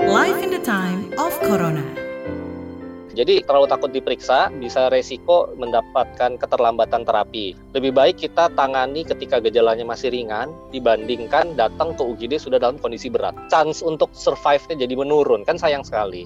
Life in the time of Corona. Jadi terlalu takut diperiksa bisa resiko mendapatkan keterlambatan terapi. Lebih baik kita tangani ketika gejalanya masih ringan dibandingkan datang ke UGD sudah dalam kondisi berat. Chance untuk survive-nya jadi menurun, kan sayang sekali.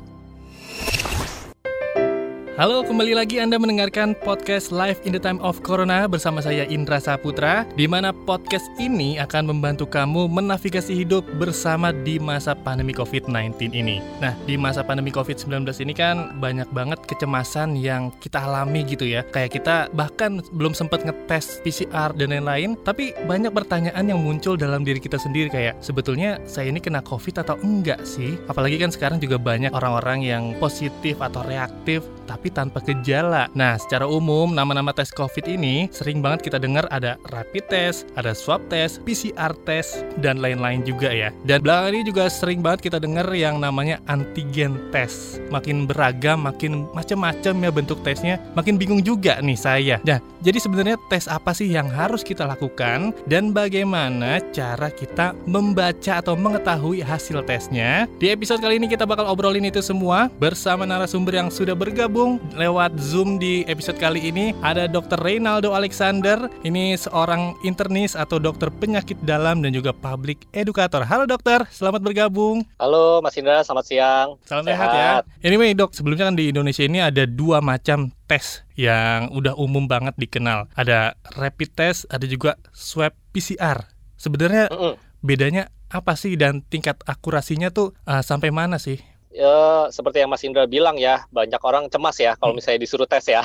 Halo, kembali lagi Anda mendengarkan podcast Live in the Time of Corona bersama saya Indra Saputra, di mana podcast ini akan membantu kamu menavigasi hidup bersama di masa pandemi COVID-19 ini. Nah, di masa pandemi COVID-19 ini kan banyak banget kecemasan yang kita alami gitu ya. Kayak kita bahkan belum sempat ngetes PCR dan lain-lain, tapi banyak pertanyaan yang muncul dalam diri kita sendiri kayak sebetulnya saya ini kena COVID atau enggak sih? Apalagi kan sekarang juga banyak orang-orang yang positif atau reaktif tapi tanpa gejala. Nah, secara umum nama-nama tes COVID ini sering banget kita dengar ada rapid test, ada swab test, PCR test, dan lain-lain juga ya. Dan belakangan ini juga sering banget kita dengar yang namanya antigen test. Makin beragam, makin macam-macam ya bentuk tesnya. Makin bingung juga nih saya. Nah, jadi sebenarnya tes apa sih yang harus kita lakukan dan bagaimana cara kita membaca atau mengetahui hasil tesnya? Di episode kali ini kita bakal obrolin itu semua bersama narasumber yang sudah bergabung lewat Zoom di episode kali ini ada Dr. Reynaldo Alexander. Ini seorang internis atau dokter penyakit dalam dan juga public educator. Halo dokter, selamat bergabung. Halo Mas Indra, selamat siang. Salam sehat, sehat ya. Anyway dok, sebelumnya kan di Indonesia ini ada dua macam tes yang udah umum banget dikenal. Ada rapid test, ada juga swab PCR. Sebenarnya mm -mm. bedanya apa sih dan tingkat akurasinya tuh uh, sampai mana sih? Ya, seperti yang Mas Indra bilang ya, banyak orang cemas ya kalau hmm. misalnya disuruh tes ya.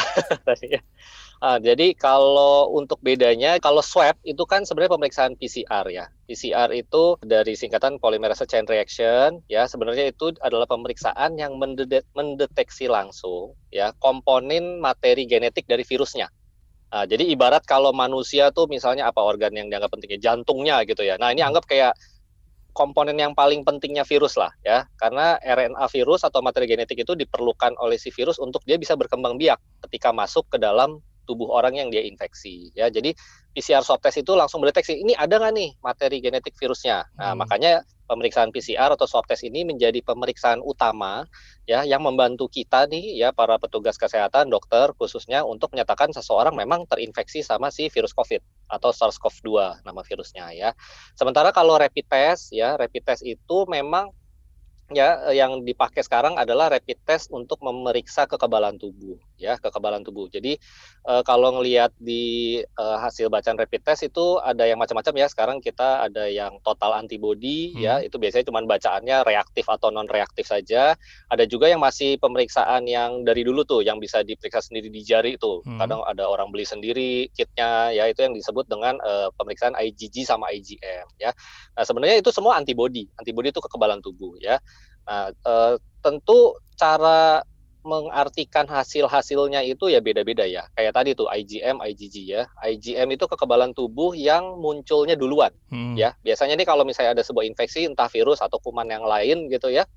uh, jadi kalau untuk bedanya, kalau swab itu kan sebenarnya pemeriksaan PCR ya. PCR itu dari singkatan polymerase chain reaction ya. Sebenarnya itu adalah pemeriksaan yang mendeteksi langsung ya komponen materi genetik dari virusnya. Nah, jadi ibarat kalau manusia tuh misalnya apa organ yang dianggap pentingnya jantungnya gitu ya. Nah ini hmm. anggap kayak komponen yang paling pentingnya virus lah ya. Karena RNA virus atau materi genetik itu diperlukan oleh si virus untuk dia bisa berkembang biak ketika masuk ke dalam tubuh orang yang dia infeksi ya. Jadi PCR swab test itu langsung mendeteksi ini ada nggak nih materi genetik virusnya? Nah hmm. makanya pemeriksaan PCR atau swab test ini menjadi pemeriksaan utama ya yang membantu kita nih ya para petugas kesehatan dokter khususnya untuk menyatakan seseorang memang terinfeksi sama si virus COVID atau SARS-CoV-2 nama virusnya ya. Sementara kalau rapid test ya rapid test itu memang ya yang dipakai sekarang adalah rapid test untuk memeriksa kekebalan tubuh ya kekebalan tubuh. Jadi e, kalau ngelihat di e, hasil bacaan rapid test itu ada yang macam-macam ya. Sekarang kita ada yang total antibody hmm. ya itu biasanya cuma bacaannya reaktif atau non reaktif saja. Ada juga yang masih pemeriksaan yang dari dulu tuh yang bisa diperiksa sendiri di jari itu hmm. kadang ada orang beli sendiri kitnya ya itu yang disebut dengan e, pemeriksaan IgG sama IgM ya. Nah sebenarnya itu semua antibody. Antibody itu kekebalan tubuh ya. Nah, e, tentu cara mengartikan hasil-hasilnya itu ya beda-beda ya. Kayak tadi tuh IgM, IgG ya. IgM itu kekebalan tubuh yang munculnya duluan hmm. ya. Biasanya nih kalau misalnya ada sebuah infeksi entah virus atau kuman yang lain gitu ya.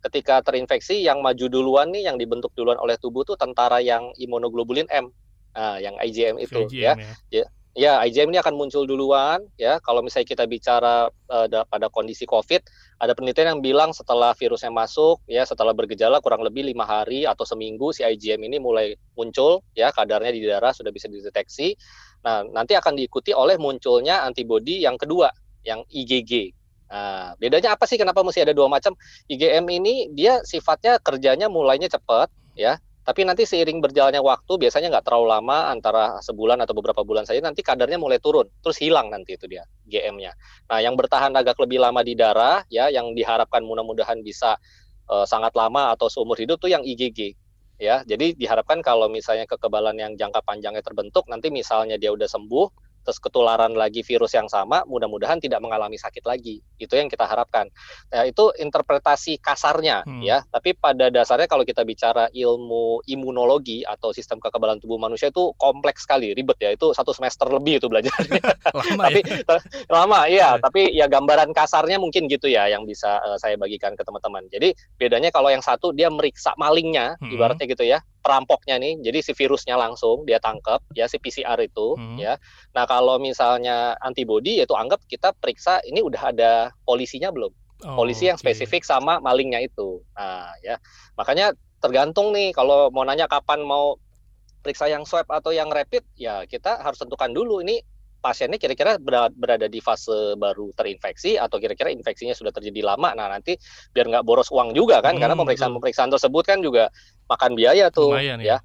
Ketika terinfeksi yang maju duluan nih yang dibentuk duluan oleh tubuh tuh tentara yang imunoglobulin M. Nah, yang IgM itu IgM, ya. ya. Ya, IgM ini akan muncul duluan ya. Kalau misalnya kita bicara uh, pada kondisi COVID, ada penelitian yang bilang setelah virusnya masuk ya, setelah bergejala kurang lebih lima hari atau seminggu si IgM ini mulai muncul ya, kadarnya di darah sudah bisa dideteksi. Nah, nanti akan diikuti oleh munculnya antibodi yang kedua, yang IgG. Nah, bedanya apa sih? Kenapa mesti ada dua macam? IgM ini dia sifatnya kerjanya mulainya cepat ya tapi nanti seiring berjalannya waktu, biasanya nggak terlalu lama, antara sebulan atau beberapa bulan saja, nanti kadarnya mulai turun, terus hilang nanti itu dia GM-nya. Nah, yang bertahan agak lebih lama di darah, ya, yang diharapkan mudah-mudahan bisa uh, sangat lama atau seumur hidup tuh yang IgG. Ya, jadi diharapkan kalau misalnya kekebalan yang jangka panjangnya terbentuk, nanti misalnya dia udah sembuh, terus ketularan lagi virus yang sama, mudah-mudahan tidak mengalami sakit lagi. Itu yang kita harapkan. Nah, itu interpretasi kasarnya hmm. ya. Tapi pada dasarnya kalau kita bicara ilmu imunologi atau sistem kekebalan tubuh manusia itu kompleks sekali, ribet ya. Itu satu semester lebih itu belajarnya. lama tapi ya? lama iya, ya, tapi ya gambaran kasarnya mungkin gitu ya yang bisa uh, saya bagikan ke teman-teman. Jadi bedanya kalau yang satu dia meriksa malingnya, hmm. ibaratnya gitu ya perampoknya nih, jadi si virusnya langsung dia tangkap ya si PCR itu hmm. ya. Nah kalau misalnya antibody yaitu anggap kita periksa ini udah ada polisinya belum? Oh, polisi yang oke. spesifik sama malingnya itu. Nah, ya. Makanya tergantung nih kalau mau nanya kapan mau periksa yang swab atau yang rapid, ya kita harus tentukan dulu ini pasiennya kira-kira berada, di fase baru terinfeksi atau kira-kira infeksinya sudah terjadi lama. Nah, nanti biar nggak boros uang juga kan, karena Hmm, pemeriksaan-pemeriksaan tersebut kan juga makan biaya tuh, Lumayan ya. ya.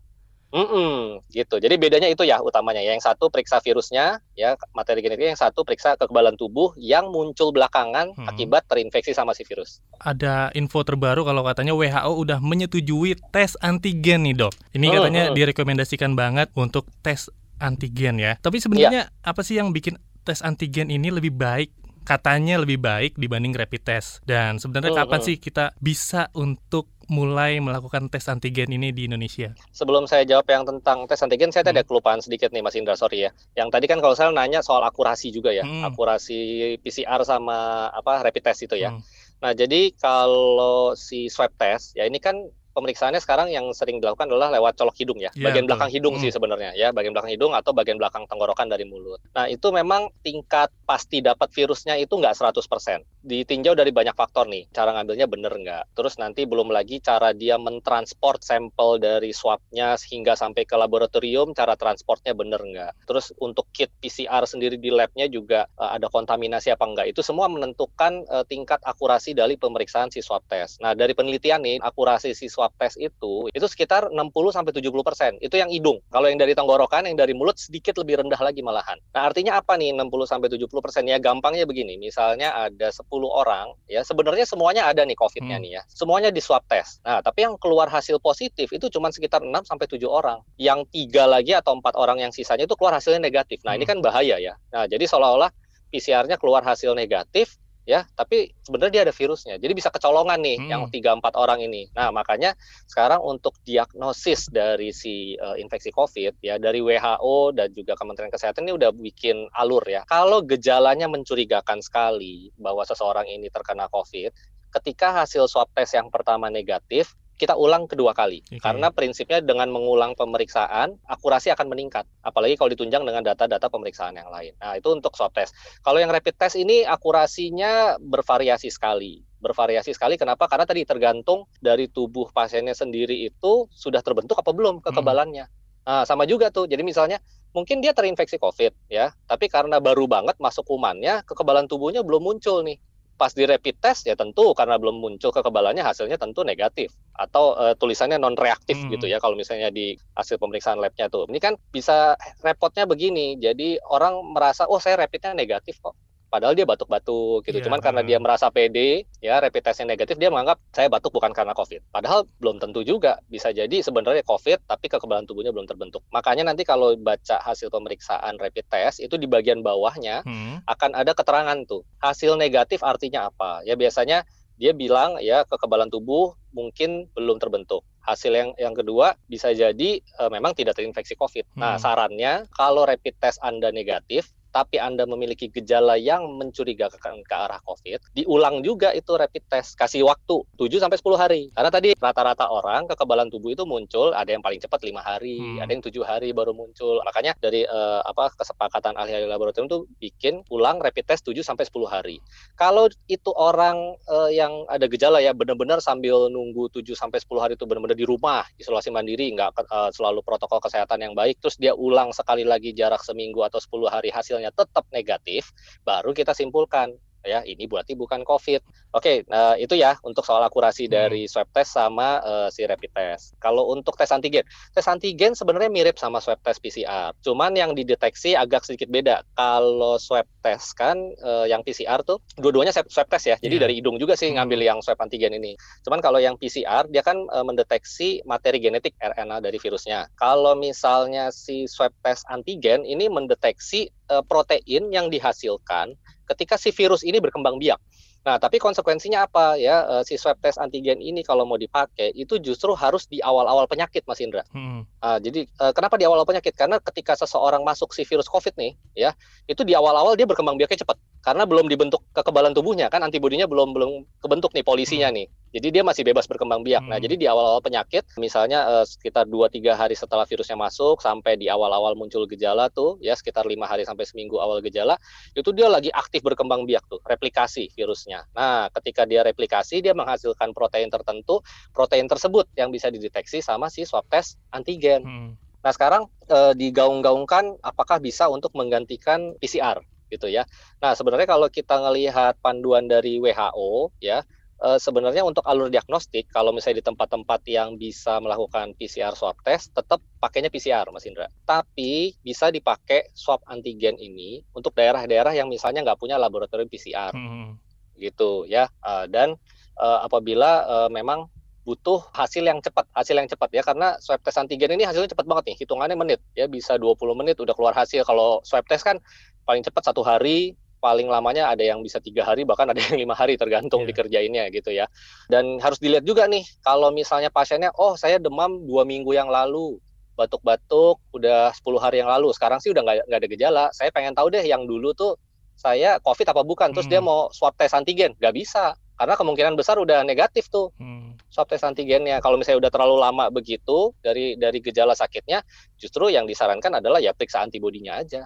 Mm-mm, gitu. Jadi bedanya itu ya utamanya. Yang satu periksa virusnya, ya materi genetiknya. Yang satu periksa kekebalan tubuh yang muncul belakangan Hmm. akibat terinfeksi sama si virus. Ada info terbaru kalau katanya WHO udah menyetujui tes antigen nih dok. Ini Hmm, katanya hmm. direkomendasikan banget untuk tes antigen ya. Tapi sebenarnya apa sih yang bikin tes antigen ini lebih baik? Katanya lebih baik dibanding rapid test. Dan sebenarnya Hmm, kapan hmm. sih kita bisa untuk mulai melakukan tes antigen ini di Indonesia? Sebelum saya jawab yang tentang tes antigen, saya tadi Hmm. ada kelupaan sedikit nih Mas Indra, sorry ya. Yang tadi kan kalau saya nanya soal akurasi juga ya, Hmm. akurasi PCR sama apa rapid test itu ya. Hmm. Nah, jadi kalau si swab test, ya ini kan pemeriksaannya sekarang yang sering dilakukan adalah lewat colok hidung ya. Iya, bagian betul. belakang hidung sih Hmm. sebenarnya ya, bagian belakang hidung atau bagian belakang tenggorokan dari mulut. Nah, itu memang tingkat pasti dapat virusnya itu nggak 100%. Ditinjau dari banyak faktor nih, cara ngambilnya bener nggak. Terus nanti belum lagi cara dia mentransport sampel dari swabnya hingga sampai ke laboratorium, cara transportnya bener nggak. Terus untuk kit PCR sendiri di labnya juga eh, ada kontaminasi apa enggak. Itu semua menentukan eh, tingkat akurasi dari pemeriksaan si swab test. Nah, dari penelitian nih, akurasi si swab test itu itu sekitar 60 sampai 70%. Itu yang hidung. Kalau yang dari tenggorokan, yang dari mulut sedikit lebih rendah lagi malahan. Nah, artinya apa nih 60 sampai 70%? Ya gampangnya begini. Misalnya ada 10 orang, ya sebenarnya semuanya ada nih COVID-nya Hmm. nih ya. Semuanya di swab test. Nah, tapi yang keluar hasil positif itu cuma sekitar 6 sampai 7 orang. Yang tiga lagi atau empat orang yang sisanya itu keluar hasilnya negatif. Nah, ini Hmm. kan bahaya ya. Nah, jadi seolah-olah PCR-nya keluar hasil negatif, ya, tapi sebenarnya dia ada virusnya. Jadi bisa kecolongan nih Hmm. yang tiga empat orang ini. Nah, makanya sekarang untuk diagnosis dari si eh, infeksi COVID ya dari WHO dan juga Kementerian Kesehatan ini udah bikin alur ya. Kalau gejalanya mencurigakan sekali bahwa seseorang ini terkena COVID, ketika hasil swab test yang pertama negatif, kita ulang kedua kali. Oke. Karena prinsipnya dengan mengulang pemeriksaan, akurasi akan meningkat. Apalagi kalau ditunjang dengan data-data pemeriksaan yang lain. Nah, itu untuk swab test. Kalau yang rapid test ini akurasinya bervariasi sekali. Bervariasi sekali kenapa? Karena tadi tergantung dari tubuh pasiennya sendiri itu sudah terbentuk apa belum kekebalannya. Nah, sama juga tuh. Jadi misalnya mungkin dia terinfeksi COVID ya, tapi karena baru banget masuk kumannya, kekebalan tubuhnya belum muncul nih. Pas di rapid test ya tentu karena belum muncul kekebalannya hasilnya tentu negatif atau eh, tulisannya non reaktif Hmm. gitu ya kalau misalnya di hasil pemeriksaan labnya tuh. Ini kan bisa repotnya begini. Jadi orang merasa oh saya rapidnya negatif kok. Padahal dia batuk-batuk gitu. Iya, Cuman karena dia merasa pede, ya rapid testnya negatif, dia menganggap saya batuk bukan karena COVID. Padahal belum tentu juga. Bisa jadi sebenarnya COVID, tapi kekebalan tubuhnya belum terbentuk. Makanya nanti kalau baca hasil pemeriksaan rapid test, itu di bagian bawahnya Hmm. akan ada keterangan tuh. Hasil negatif artinya apa? Ya biasanya dia bilang ya kekebalan tubuh mungkin belum terbentuk. Hasil yang yang kedua bisa jadi eh, memang tidak terinfeksi COVID. Nah, Hmm. sarannya kalau rapid test Anda negatif tapi Anda memiliki gejala yang mencurigakan ke arah COVID, diulang juga itu rapid test, kasih waktu 7 sampai 10 hari. Karena tadi rata-rata orang kekebalan tubuh itu muncul ada yang paling cepat lima hari, Hmm. ada yang tujuh hari baru muncul. Makanya dari eh, apa kesepakatan ahli-ahli laboratorium itu bikin ulang rapid test 7 sampai 10 hari. Kalau itu orang eh, yang ada gejala ya benar-benar sambil nunggu 7 sampai 10 hari itu benar-benar di rumah, isolasi mandiri, nggak eh, selalu protokol kesehatan yang baik, terus dia ulang sekali lagi jarak seminggu atau 10 hari hasilnya tetap negatif, baru kita simpulkan ya ini berarti bukan COVID. Oke, nah itu ya untuk soal akurasi Hmm. dari swab test sama eh, si rapid test. Kalau untuk tes antigen, tes antigen sebenarnya mirip sama swab test PCR, cuman yang dideteksi agak sedikit beda. Kalau swab test kan eh, yang PCR tuh dua-duanya swab test ya, jadi Iya. dari hidung juga sih Hmm. ngambil yang swab antigen ini. Cuman kalau yang PCR dia kan eh, mendeteksi materi genetik RNA dari virusnya. Kalau misalnya si swab test antigen ini mendeteksi eh, protein yang dihasilkan ketika si virus ini berkembang biak. Nah, tapi konsekuensinya apa ya? eh, si swab test antigen ini kalau mau dipakai itu justru harus di awal-awal penyakit, Mas Indra. Hmm. Ah, jadi eh, kenapa di awal-awal penyakit? Karena ketika seseorang masuk si virus COVID nih, ya, itu di awal-awal dia berkembang biaknya cepat karena belum dibentuk kekebalan tubuhnya kan antibodinya belum belum kebentuk nih polisinya nih. Jadi dia masih bebas berkembang biak. Nah, Hmm. jadi di awal-awal penyakit, misalnya eh, sekitar 2-3 hari setelah virusnya masuk, sampai di awal-awal muncul gejala tuh, ya sekitar lima hari sampai seminggu awal gejala, itu dia lagi aktif berkembang biak tuh, replikasi virusnya. Nah, ketika dia replikasi, dia menghasilkan protein tertentu, protein tersebut yang bisa dideteksi sama si swab test antigen. Hmm. Nah sekarang eh, digaung-gaungkan apakah bisa untuk menggantikan PCR gitu ya. Nah sebenarnya kalau kita ngelihat panduan dari WHO ya eh, sebenarnya untuk alur diagnostik kalau misalnya di tempat-tempat yang bisa melakukan PCR swab test tetap pakainya PCR Mas Indra. Tapi bisa dipakai swab antigen ini untuk daerah-daerah yang misalnya nggak punya laboratorium PCR Hmm. gitu ya. Eh, dan eh, apabila eh, memang butuh hasil yang cepat hasil yang cepat ya. Karena swab test antigen ini hasilnya cepat banget nih hitungannya menit ya. Bisa 20 menit udah keluar hasil. Kalau swab test kan paling cepat satu hari paling lamanya ada yang bisa tiga hari bahkan ada yang lima hari tergantung Iya. dikerjainnya gitu ya. Dan harus dilihat juga nih kalau misalnya pasiennya oh saya demam dua minggu yang lalu batuk-batuk udah 10 hari yang lalu sekarang sih udah nggak ada gejala. Saya pengen tahu deh yang dulu tuh saya covid apa bukan? Terus dia Hmm. mau swab tes antigen. Nggak bisa karena kemungkinan besar udah negatif tuh. Hmm. swab tes antigennya. Kalau misalnya udah terlalu lama begitu dari dari gejala sakitnya justru yang disarankan adalah ya periksa antibodinya aja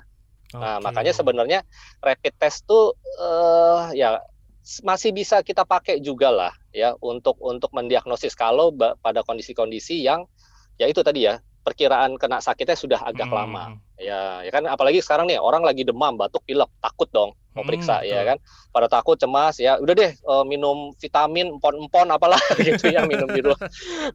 nah Oke. makanya sebenarnya rapid test tuh eh ya masih bisa kita pakai juga lah ya untuk untuk mendiagnosis kalau pada kondisi-kondisi yang ya itu tadi ya perkiraan kena sakitnya sudah agak Hmm. lama ya ya kan apalagi sekarang nih orang lagi demam batuk pilek takut dong mau Hmm, periksa ya betul. kan pada takut cemas ya udah deh eh, minum vitamin empon-empon apalah gitu ya minum di rumah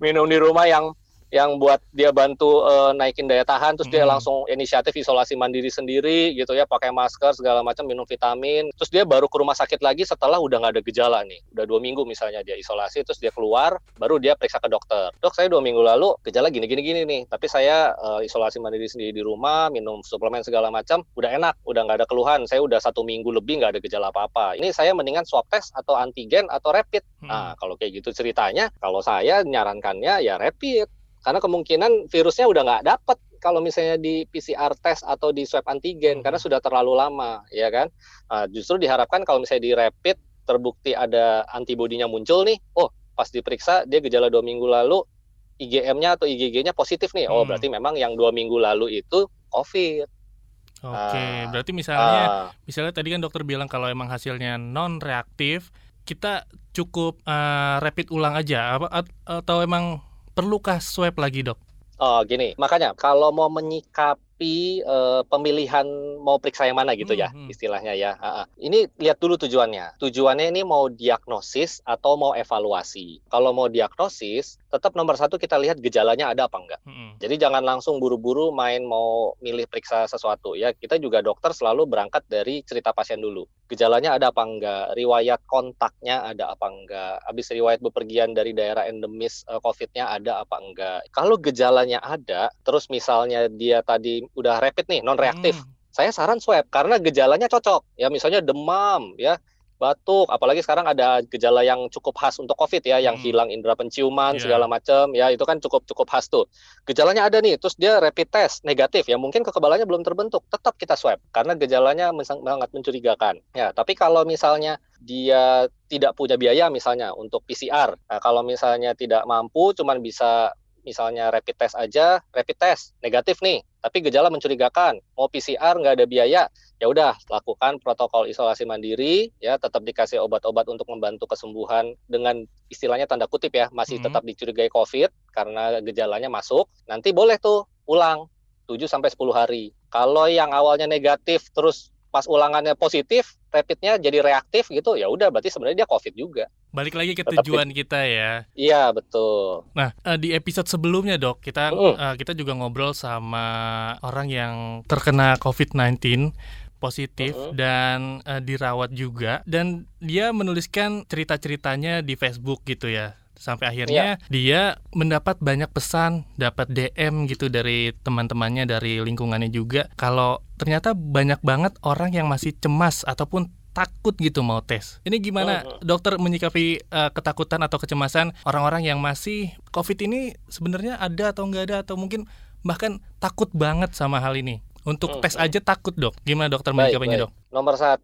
minum di rumah yang yang buat dia bantu eh, naikin daya tahan terus dia Hmm. langsung inisiatif isolasi mandiri sendiri gitu ya pakai masker segala macam minum vitamin terus dia baru ke rumah sakit lagi setelah udah nggak ada gejala nih udah dua minggu misalnya dia isolasi terus dia keluar baru dia periksa ke dokter dok saya dua minggu lalu gejala gini gini gini nih tapi saya eh, isolasi mandiri sendiri di rumah minum suplemen segala macam udah enak udah nggak ada keluhan saya udah satu minggu lebih nggak ada gejala apa apa ini saya mendingan swab test atau antigen atau rapid Hmm. Nah, kalau kayak gitu ceritanya, kalau saya nyarankannya ya rapid. Karena kemungkinan virusnya udah nggak dapet kalau misalnya di PCR test atau di swab antigen, Hmm. karena sudah terlalu lama, ya kan? Nah, justru diharapkan kalau misalnya di rapid terbukti ada antibodinya muncul nih, oh pas diperiksa dia gejala dua minggu lalu, IgM-nya atau IgG-nya positif nih, oh Hmm. berarti memang yang dua minggu lalu itu COVID. Oke, Ah. berarti misalnya Ah, misalnya tadi kan dokter bilang kalau emang hasilnya non reaktif, kita cukup eh, rapid ulang aja apa at- atau emang perlukah swab lagi, Dok? Oh gini, makanya kalau mau menyikapi eh, pemilihan mau periksa yang mana gitu ya Hmm, hmm. istilahnya ya. Ah. Ini lihat dulu tujuannya. Tujuannya ini mau diagnosis atau mau evaluasi. Kalau mau diagnosis, tetap nomor satu kita lihat gejalanya ada apa enggak. Mm-mm. Jadi jangan langsung buru-buru main mau milih periksa sesuatu ya. Kita juga dokter selalu berangkat dari cerita pasien dulu. Gejalanya ada apa enggak? Riwayat kontaknya ada apa enggak? Habis riwayat bepergian dari daerah endemis eh, COVID-nya ada apa enggak? Kalau gejalanya ada, terus misalnya dia tadi udah rapid nih, non reaktif. Hmm. Saya saran swab karena gejalanya cocok. Ya misalnya demam ya, batuk, apalagi sekarang ada gejala yang cukup khas untuk COVID ya, yang Hmm. hilang indera penciuman Iya. segala macam ya, itu kan cukup cukup khas tuh gejalanya ada nih, terus dia rapid test negatif ya mungkin kekebalannya belum terbentuk, tetap kita swab karena gejalanya sangat mencurigakan. Ya, tapi kalau misalnya dia tidak punya biaya misalnya untuk PCR, nah, kalau misalnya tidak mampu, cuman bisa misalnya rapid test aja, rapid test negatif nih, tapi gejala mencurigakan, mau PCR nggak ada biaya, ya udah lakukan protokol isolasi mandiri, ya tetap dikasih obat-obat untuk membantu kesembuhan dengan istilahnya tanda kutip ya masih Mhm. tetap dicurigai COVID karena gejalanya masuk, nanti boleh tuh ulang 7 sampai 10 hari. Kalau yang awalnya negatif terus pas ulangannya positif, rapidnya jadi reaktif gitu, ya udah berarti sebenarnya dia COVID juga. Balik lagi ke Tetap tujuan kita ya. Iya betul. Nah, eh, di episode sebelumnya, Dok, kita Mm. kita juga ngobrol sama orang yang terkena COVID-19 positif Mm-mm. dan eh, dirawat juga dan dia menuliskan cerita-ceritanya di Facebook gitu ya. Sampai akhirnya dia mendapat banyak pesan, dapat DM gitu dari teman-temannya dari lingkungannya juga kalau ternyata banyak banget orang yang masih cemas ataupun takut gitu mau tes. Ini gimana Mhm. dokter menyikapi eh, ketakutan atau kecemasan orang-orang yang masih COVID ini sebenarnya ada atau enggak ada atau mungkin bahkan takut banget sama hal ini. Untuk tes Mhm. aja takut dok. Gimana dokter Baik, menyikapinya baik. dok? Nomor satu,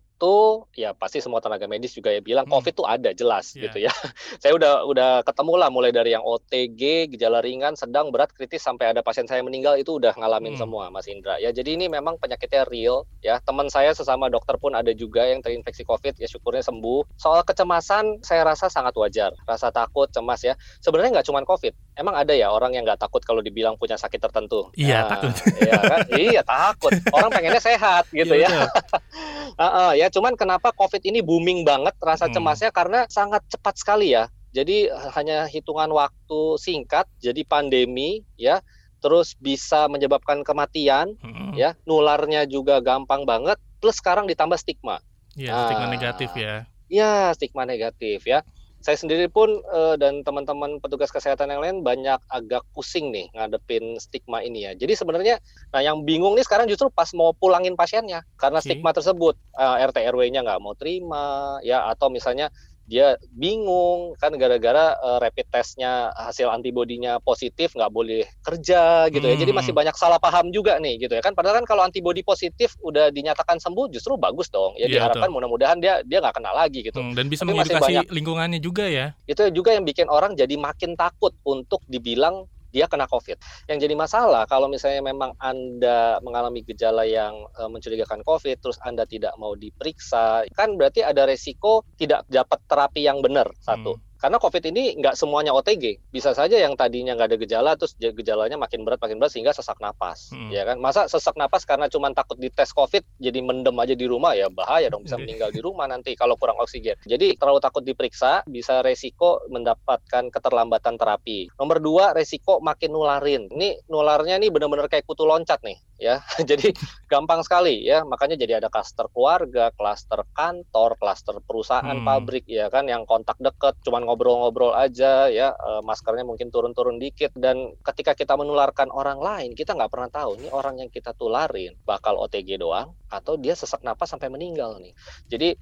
ya pasti semua tenaga medis juga ya bilang Hmm. COVID tuh ada jelas Iya. gitu ya. saya udah udah ketemu lah mulai dari yang OTG, gejala ringan, sedang, berat, kritis sampai ada pasien saya meninggal itu udah ngalamin Hmm. semua Mas Indra. Ya jadi ini memang penyakitnya real ya. Teman saya sesama dokter pun ada juga yang terinfeksi COVID ya syukurnya sembuh. Soal kecemasan saya rasa sangat wajar. Rasa takut, cemas ya. Sebenarnya nggak cuma COVID. Emang ada ya orang yang nggak takut kalau dibilang punya sakit tertentu. Iya, Nah, takut. Iya kan? iya takut. Orang pengennya sehat gitu Iya, ya. betul. Heeh, ya cuman kenapa COVID ini booming banget rasa Hmm. cemasnya karena sangat cepat sekali ya. Jadi eh, hanya hitungan waktu singkat jadi pandemi ya. Terus bisa menyebabkan kematian Mm-mm. ya, nularnya juga gampang banget plus sekarang ditambah stigma. Iya, stigma Ah. negatif ya. Ya, stigma negatif ya. Saya sendiri pun eh, dan teman-teman petugas kesehatan yang lain banyak agak pusing nih ngadepin stigma ini ya. Jadi sebenarnya, nah yang bingung nih sekarang justru pas mau pulangin pasiennya karena Oke. stigma tersebut Eh, RT RW-nya nggak mau terima ya atau misalnya dia bingung kan gara-gara eh, rapid testnya hasil antibodinya positif nggak boleh kerja gitu ya. Jadi Hmm. masih banyak salah paham juga nih gitu ya kan. Padahal kan kalau antibodi positif udah dinyatakan sembuh justru bagus dong. Ya Iya, diharapkan mudah-mudahan dia dia nggak kena lagi gitu Hmm, dan bisa Tapi mengedukasi banyak. lingkungannya juga ya. itu juga yang bikin orang jadi makin takut untuk dibilang dia kena COVID. Yang jadi masalah kalau misalnya memang Anda mengalami gejala yang eh, mencurigakan COVID, terus Anda tidak mau diperiksa, kan berarti ada resiko tidak dapat terapi yang benar satu. Hmm. Karena COVID ini nggak semuanya OTG, bisa saja yang tadinya nggak ada gejala, terus ge- gejalanya makin berat, makin berat sehingga sesak napas, Hmm. ya kan? Masa sesak napas karena cuma takut dites COVID, jadi mendem aja di rumah ya bahaya dong, bisa Iya. meninggal di rumah nanti kalau kurang oksigen. Jadi terlalu takut diperiksa, bisa resiko mendapatkan keterlambatan terapi. Nomor dua, resiko makin nularin. Ini nularnya nih benar-benar kayak kutu loncat nih, ya. jadi gampang sekali ya, makanya jadi ada klaster keluarga, klaster kantor, klaster perusahaan, Hmm. pabrik, ya kan, yang kontak deket, cuman ngobrol-ngobrol aja, ya, eh, maskernya mungkin turun-turun dikit, dan ketika kita menularkan orang lain, kita nggak pernah tahu nih orang yang kita tularin bakal OTG doang atau dia sesak napas sampai meninggal nih. Jadi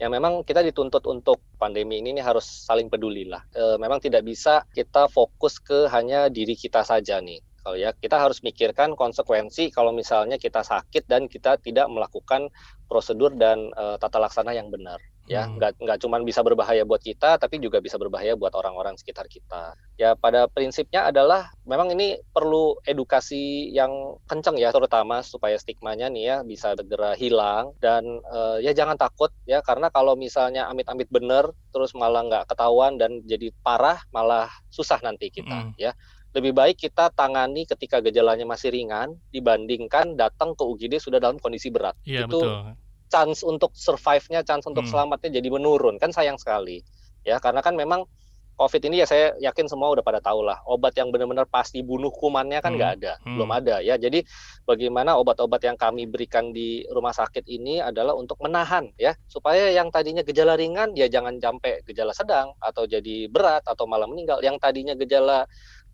yang memang kita dituntut untuk pandemi ini nih harus saling peduli lah. E, memang tidak bisa kita fokus ke hanya diri kita saja nih. Kalau ya kita harus mikirkan konsekuensi kalau misalnya kita sakit dan kita tidak melakukan prosedur dan e, tata laksana yang benar. Ya, Hmm. nggak nggak cuma bisa berbahaya buat kita, tapi juga bisa berbahaya buat orang-orang sekitar kita. Ya, pada prinsipnya adalah memang ini perlu edukasi yang kenceng ya, terutama supaya stigmanya nih ya bisa segera hilang dan eh, ya jangan takut ya, karena kalau misalnya amit-amit bener terus malah nggak ketahuan dan jadi parah, malah susah nanti kita Mm. ya. Lebih baik kita tangani ketika gejalanya masih ringan dibandingkan datang ke UGD sudah dalam kondisi berat. Iya, Itu betul. chance untuk survive-nya, chance untuk Hmm. selamatnya jadi menurun. Kan sayang sekali. Ya, karena kan memang COVID ini ya saya yakin semua udah pada tahu lah. Obat yang benar-benar pasti bunuh kumannya kan Hmm. nggak ada, Hmm. belum ada ya. Jadi bagaimana obat-obat yang kami berikan di rumah sakit ini adalah untuk menahan ya, supaya yang tadinya gejala ringan ya jangan sampai gejala sedang atau jadi berat atau malah meninggal. Yang tadinya gejala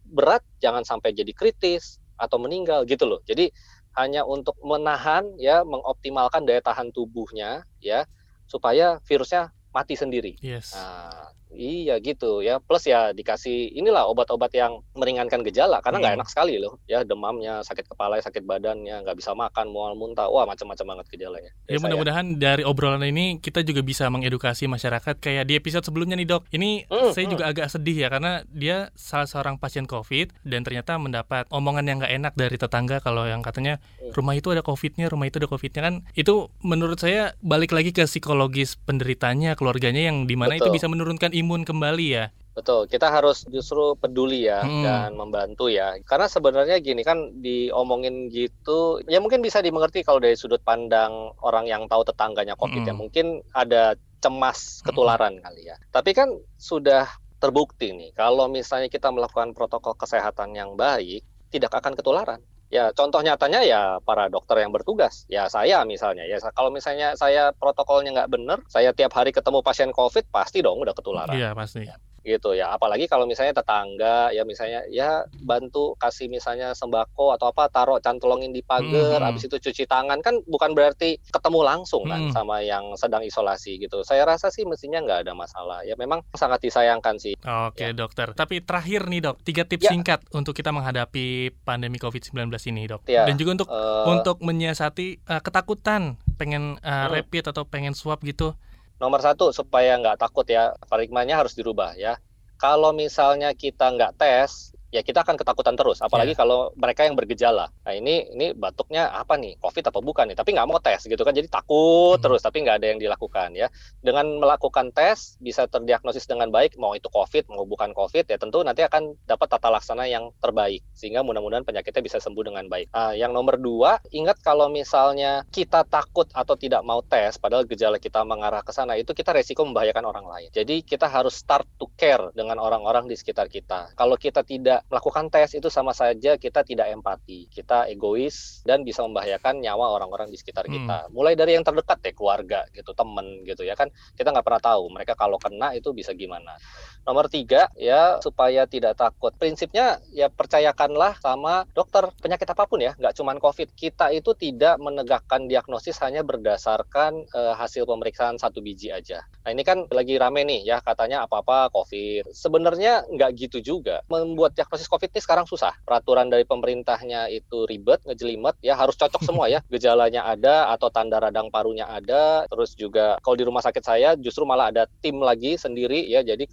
berat jangan sampai jadi kritis atau meninggal gitu loh. Jadi hanya untuk menahan ya mengoptimalkan daya tahan tubuhnya ya supaya virusnya mati sendiri. Yes. Nah, iya gitu ya. Plus ya dikasih inilah obat-obat yang meringankan gejala karena nggak Hmm. enak sekali loh ya demamnya, sakit kepala, sakit badannya, nggak bisa makan, mual muntah, wah macam-macam banget gejalanya. Ya Saya- mudah-mudahan dari obrolan ini kita juga bisa mengedukasi masyarakat kayak di episode sebelumnya nih dok. Ini Hmm, saya hmm. juga agak sedih ya karena dia salah seorang pasien COVID dan ternyata mendapat omongan yang nggak enak dari tetangga kalau yang katanya Hmm. rumah itu ada COVID-nya, rumah itu ada COVID-nya kan itu menurut saya balik lagi ke psikologis penderitanya, keluarganya yang di mana itu Betul. bisa menurunkan imun kembali ya. Betul, kita harus justru peduli ya Hmm. dan membantu ya. Karena sebenarnya gini kan diomongin gitu, ya mungkin bisa dimengerti kalau dari sudut pandang orang yang tahu tetangganya COVID ya. Hmm. Mungkin ada cemas ketularan kali ya. Tapi kan sudah terbukti nih kalau misalnya kita melakukan protokol kesehatan yang baik, tidak akan ketularan. Ya, contoh nyatanya ya para dokter yang bertugas. Ya saya misalnya, ya kalau misalnya saya protokolnya nggak benar, saya tiap hari ketemu pasien COVID, pasti dong udah ketularan. Iya pasti. Gitu ya. Apalagi kalau misalnya tetangga ya misalnya ya bantu kasih misalnya sembako atau apa taruh cantolongin di pagar, Hmm. habis itu cuci tangan kan bukan berarti ketemu langsung kan Hmm. sama yang sedang isolasi gitu. Saya rasa sih mestinya nggak ada masalah. Ya memang sangat disayangkan sih. Oke dokter, tapi terakhir nih dok, tiga tips Ya. singkat untuk kita menghadapi pandemi COVID-19 ini dok. Ya, Dan juga untuk Eh, untuk menyiasati eh, ketakutan pengen eh, Hmm. rapid atau pengen swab gitu. Nomor satu supaya nggak takut ya paradigmanya harus dirubah ya. Kalau misalnya kita nggak tes, ya kita akan ketakutan terus. Apalagi kalau mereka yang bergejala. Nah ini ini batuknya apa nih? COVID apa bukan nih? Tapi nggak mau tes gitu kan. Jadi takut Hmm. terus. Tapi nggak ada yang dilakukan ya. Dengan melakukan tes bisa terdiagnosis dengan baik. Mau itu COVID mau bukan COVID ya tentu nanti akan dapat tata laksana yang terbaik. Sehingga mudah-mudahan penyakitnya bisa sembuh dengan baik. Ah, yang nomor dua, ingat kalau misalnya kita takut atau tidak mau tes, padahal gejala kita mengarah ke sana, itu kita resiko membahayakan orang lain. Jadi kita harus start to care dengan orang-orang di sekitar kita. Kalau kita tidak melakukan tes, itu sama saja kita tidak empati. Kita egois dan bisa membahayakan nyawa orang-orang di sekitar Hmm. kita. Mulai dari yang terdekat ya, keluarga gitu, temen gitu ya kan. Kita nggak pernah tahu mereka kalau kena itu bisa gimana. Nomor tiga ya supaya tidak takut. Prinsipnya ya percayakanlah sama dokter penyakit apa pun ya, nggak cuma COVID. Kita itu tidak menegakkan diagnosis hanya berdasarkan eh, hasil pemeriksaan satu biji aja. Nah ini kan lagi rame nih ya katanya apa-apa COVID. Sebenarnya nggak gitu juga. Membuat diagnosis COVID ini sekarang susah. Peraturan dari pemerintahnya itu ribet, ngejelimet ya harus cocok semua ya. Gejalanya ada atau tanda radang parunya ada. Terus juga kalau di rumah sakit saya justru malah ada tim lagi sendiri ya. Jadi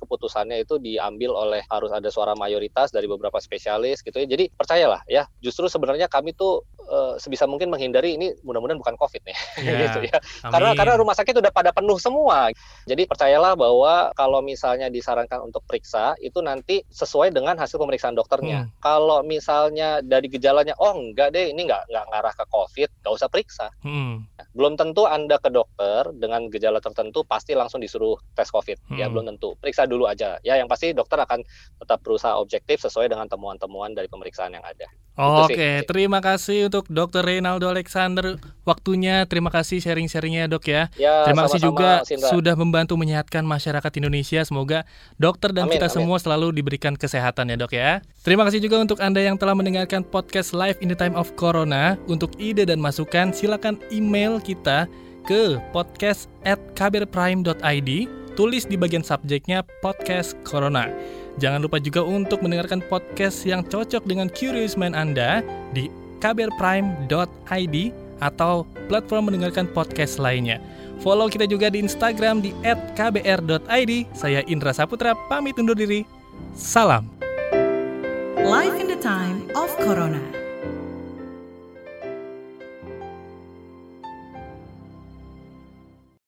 keputusannya itu diambil oleh harus ada suara mayoritas dari beberapa spesialis gitu ya. Jadi percayalah ya. Justru sebenarnya kami tuh eh, sebisa mungkin menghindari ini mudah-mudahan bukan COVID nih Ya, gitu ya. Karena amin. karena rumah sakit udah pada penuh semua. Jadi percayalah bahwa kalau misalnya disarankan untuk periksa itu nanti sesuai dengan hasil pemeriksaan dokternya. Hmm. Kalau misalnya dari gejalanya oh enggak deh ini enggak enggak ngarah ke COVID, nggak usah periksa. Hmm. Belum tentu Anda ke dokter dengan gejala tertentu pasti langsung disuruh tes COVID. Ya Hmm. belum tentu. Periksa dulu aja. Ya yang pasti dokter akan tetap berusaha objektif sesuai dengan temuan-temuan dari pemeriksaan yang ada. Itu Oke, sih. terima kasih untuk Dr. Reynaldo Alexander waktunya. Terima kasih sharing-sharingnya dok ya. Ya, Terima kasih sama-sama, juga Mas Indra. sudah membantu menyehatkan masyarakat Indonesia. Semoga dokter dan Amin, kita amin. semua selalu diberikan kesehatan ya dok ya. Terima kasih juga untuk Anda yang telah mendengarkan podcast Live in the Time of Corona. Untuk ide dan masukan silakan email kita ke podcast at kbrprime.id. Tulis di bagian subjeknya podcast Corona. Jangan lupa juga untuk mendengarkan podcast yang cocok dengan curious mind Anda di kbrprime.id atau platform mendengarkan podcast lainnya. Follow kita juga di Instagram di @kbr.id. Saya Indra Saputra pamit undur diri. Salam. Life in the time of Corona.